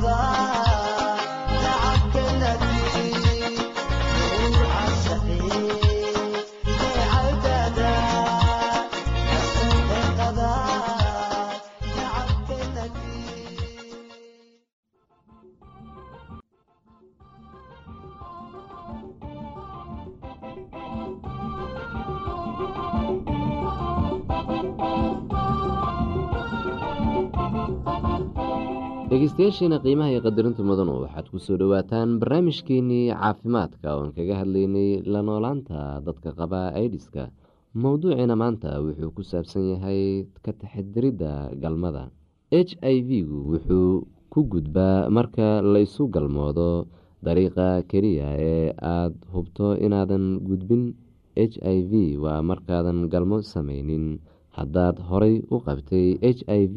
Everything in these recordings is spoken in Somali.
Baba. Dhegeystayaasheena qiimaha iyo qadarinta mudanu waxaad ku soo dhowaataan barnaamijkeenii caafimaadka oon kaga hadlaynay la noolaanta dadka qaba aidiska mowduuciina maanta wuxuu ku saabsan yahay ka taxadiridda galmada. H i v-gu wuxuu ku gudbaa marka laysu galmoodo dariiqa keliya ee aada hubto inaadan gudbin. H i v waa markaadan galmo sameynin haddaad horay u qabtay h i v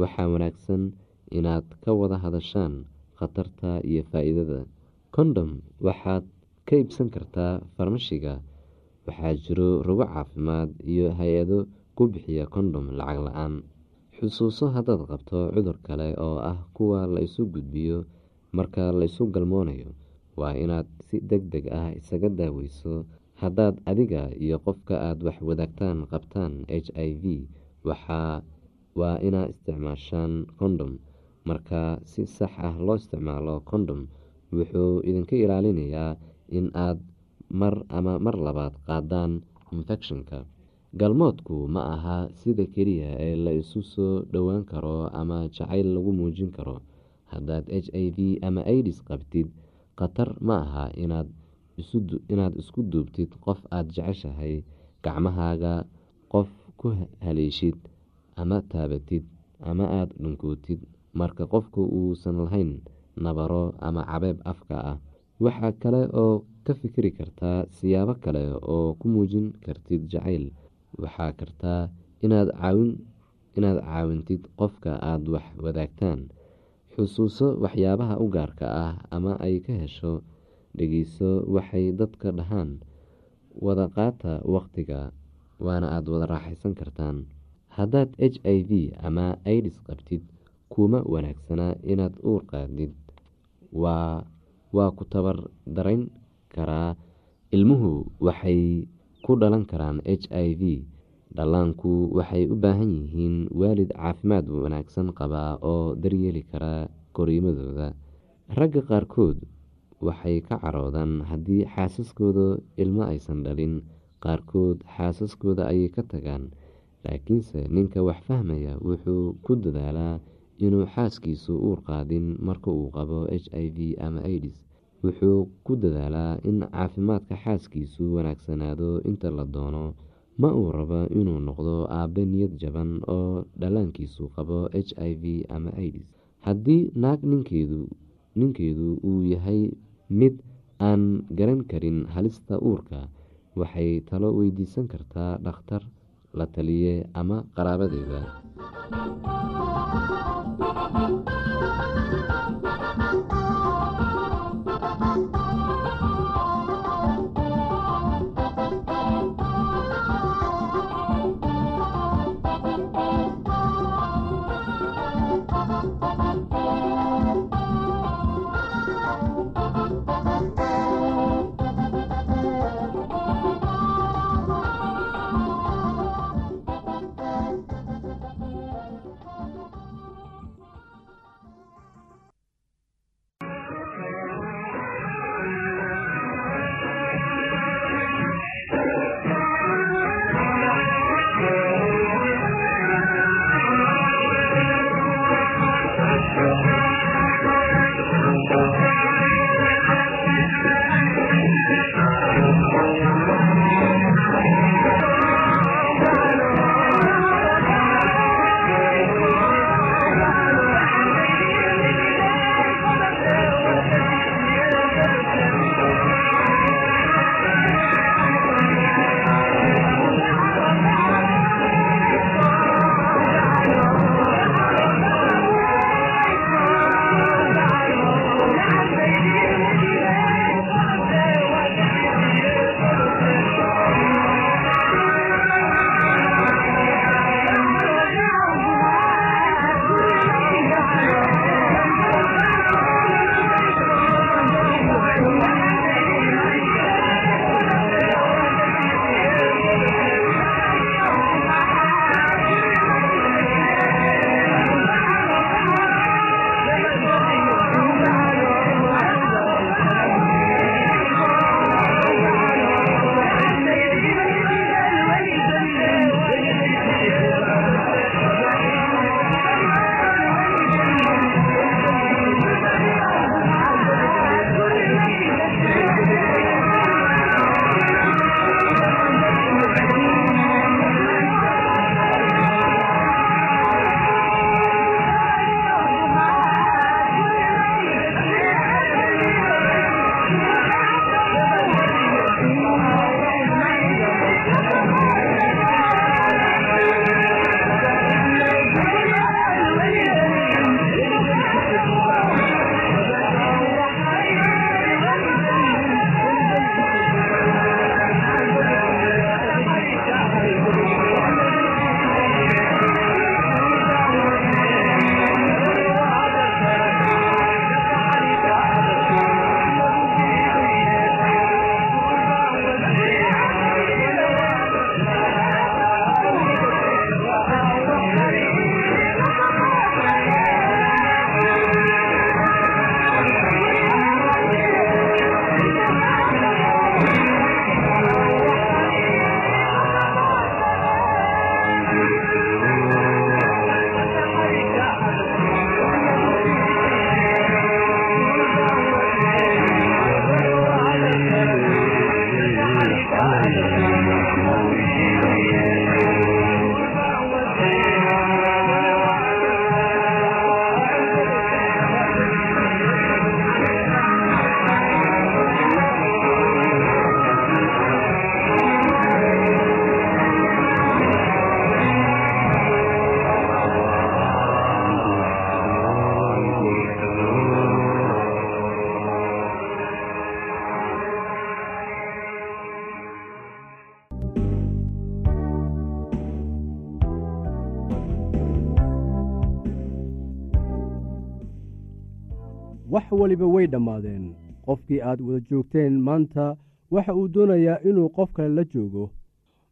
waxaa wanaagsan inaad ka wada hadashaan khatarta iyo faa-iidada. Kondhom waxaad ka iibsan kartaa farmashiga. Waxaa jiro rogo caafimaad iyo hay'ado ku bixiya kondhom lacag la'aan. Xusuuso haddaad qabto cudur kale oo ah kuwa la isu gudbiyo marka laysu galmoonayo waa inaad si deg deg ah isaga daaweyso. Haddaad adiga iyo qofka aada wax wadaagtaan qabtaan h i v waxaa waa inaad isticmaashaan kondhom marka si sax ah loo isticmaalo kondhom wuxuu idinka ilaalinayaa in aad mar ama mar labaad qaadaan infectionka galmoodku ma aha sida keliya ee la isu soo dhowaan karo ama jacayl lagu muujin karo. Haddaad h i v ama idis qabtid khatar ma aha inaad isku duubtid qof aada jeceshahay gacmahaaga qof ku haleeshid ama taabatid ama aada dhunkootid. Marka qofku uusan lahayn nabaro ama cabeeb afka ah waxaa kale oo ka fikiri kartaa siyaabo kale oo ku muujin kartid jacayl. Waxaa kartaa inaad caawintid qofka aada wax wadaagtaan. Xusuuso waxyaabaha u gaarka ah ama ay ka hesho dhegeyso waxay dadka dhahaan. Wada qaata waqtiga waana aada wada raaxaysan kartaan haddaad h i v ama idis qabtid kuma wanaagsanaa inaad uur qaadid. Waa ku tabar darayn karaa. Ilmuhu waxay ku dhalan karaan h i v. Dhallaanku waxay u baahan yihiin waalid caafimaad wanaagsan qabaa oo daryeeli kara koriimadooda ragga qaarkood waxay ka caroodaan haddii xaasaskooda ilmo aysan dhalin. Qaarkood xaasaskooda ayay ka tagaan laakiinse ninka wax fahmaya wuxuu ku dadaalaa inuu xaaskiisu uur qaadin marka uu qabo h i v ama idis wuxuu ku dadaalaa in caafimaadka xaaskiisu wanaagsanaado inta la doono ma uu rabo inuu noqdo aabe niyad jaban oo dhallaankiisu qabo h i v ama idis haddii naag ninkeedu uu yahay mid aan garan karin halista uurka waxay talo weydiisan kartaa dhakhtar la taliye ama qaraabadeeda wax waliba way dhammaadeen. Qofkii aad wada joogteen maanta waxa uu doonayaa inuu qof kale la joogo.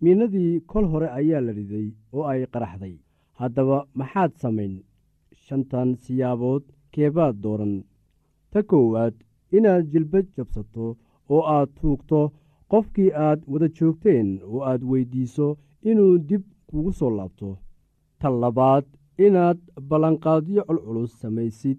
Miinadii kol hore ayaa la riday oo ay qaraxday. Haddaba maxaad samayn? Shantan siyaabood keebaad dooran. Ta koowaad inaad jilbad jabsato oo aad tuugto qofkii aad wada joogteen oo aad weyddiiso inuu dib kugu soo laabto. Ta labaad inaad ballanqaadyo culculus samaysid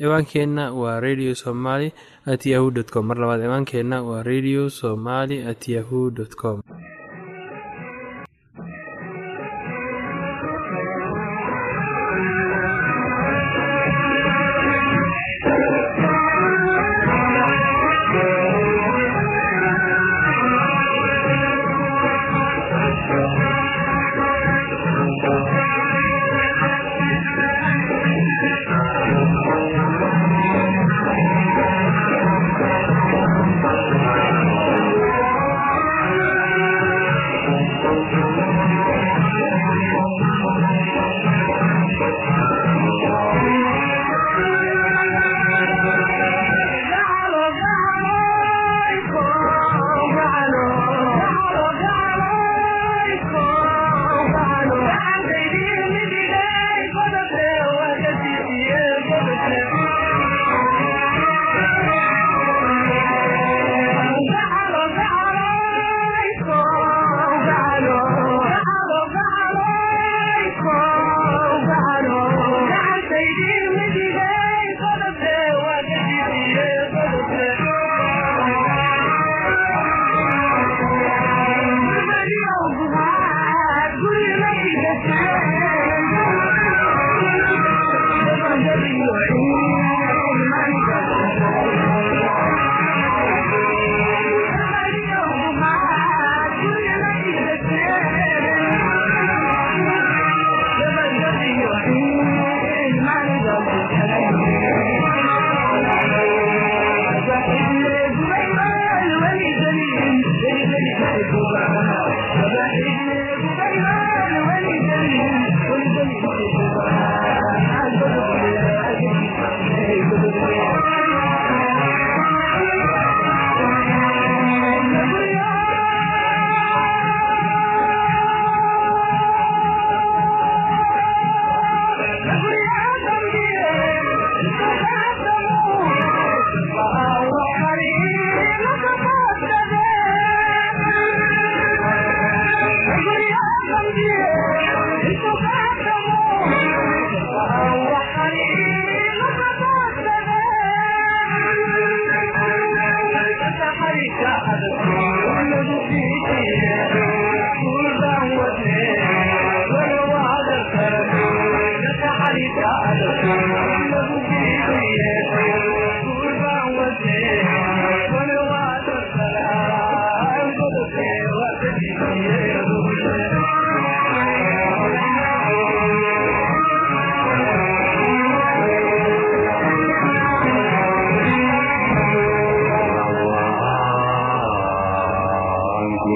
ciwaankeenna waa radio somaly at yahu com. Mar labaad ciwaankeenna waa radio somaly at yahu com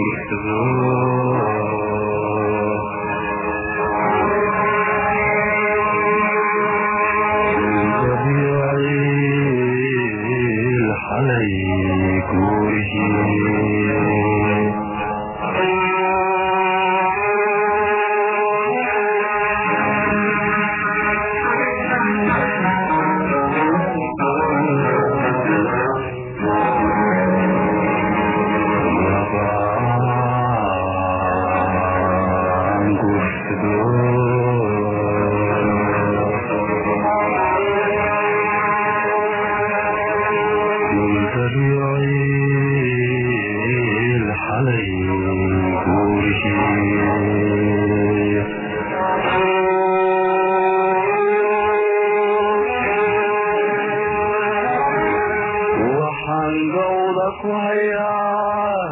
يحتضون handawda ku hayaa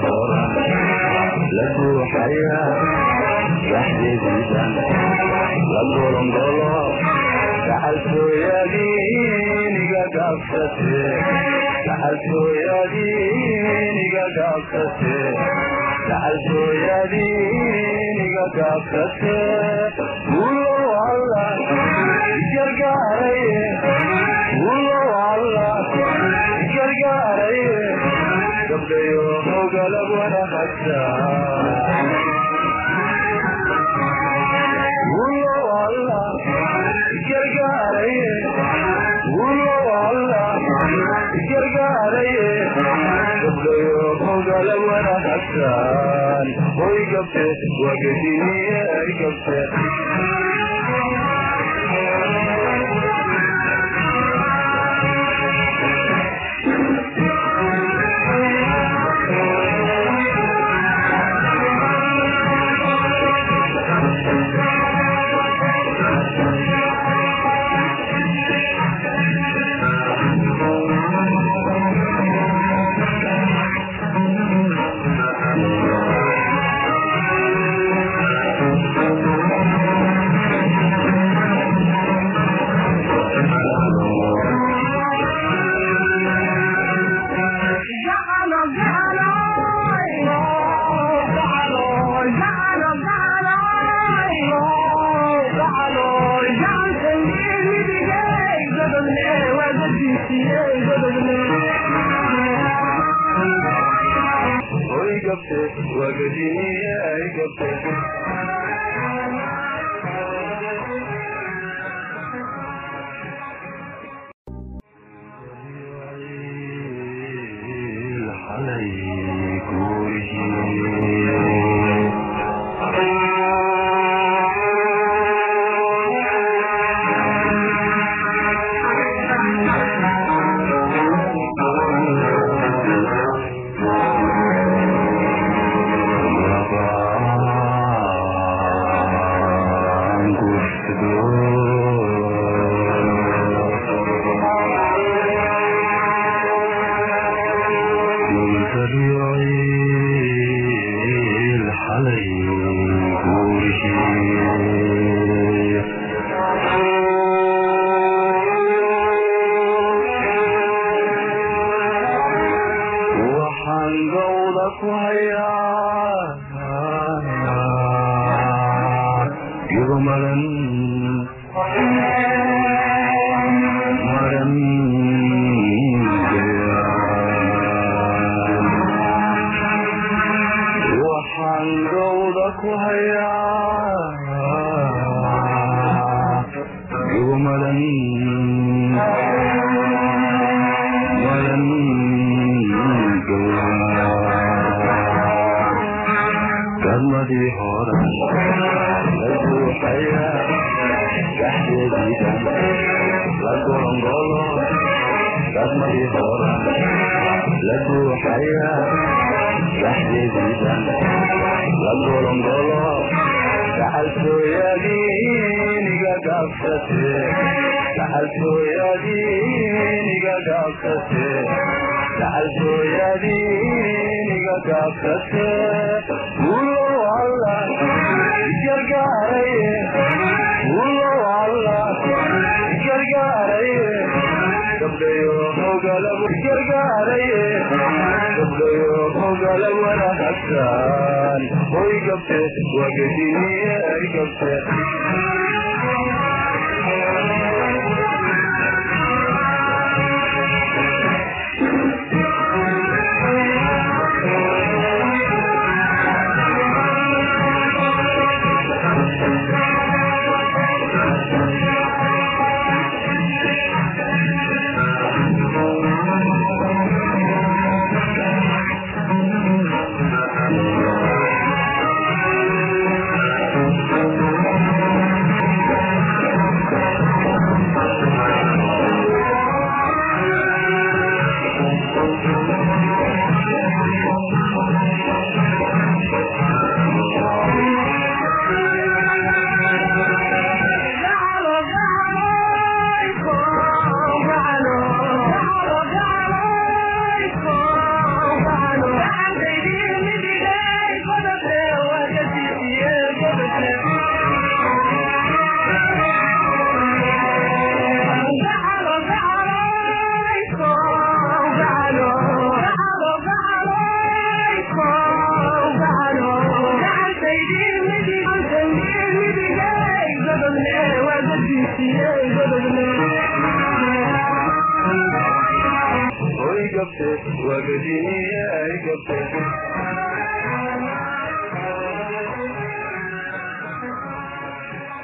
hora la buuxaya waxdeediidan la golongolo gacaltooyadiiniga gaabsate gacaltooyadiiniga gaabsate gacaltooyadiiniga gaabsate argabta waa gadiye argabta الرحيم وبهي أجبت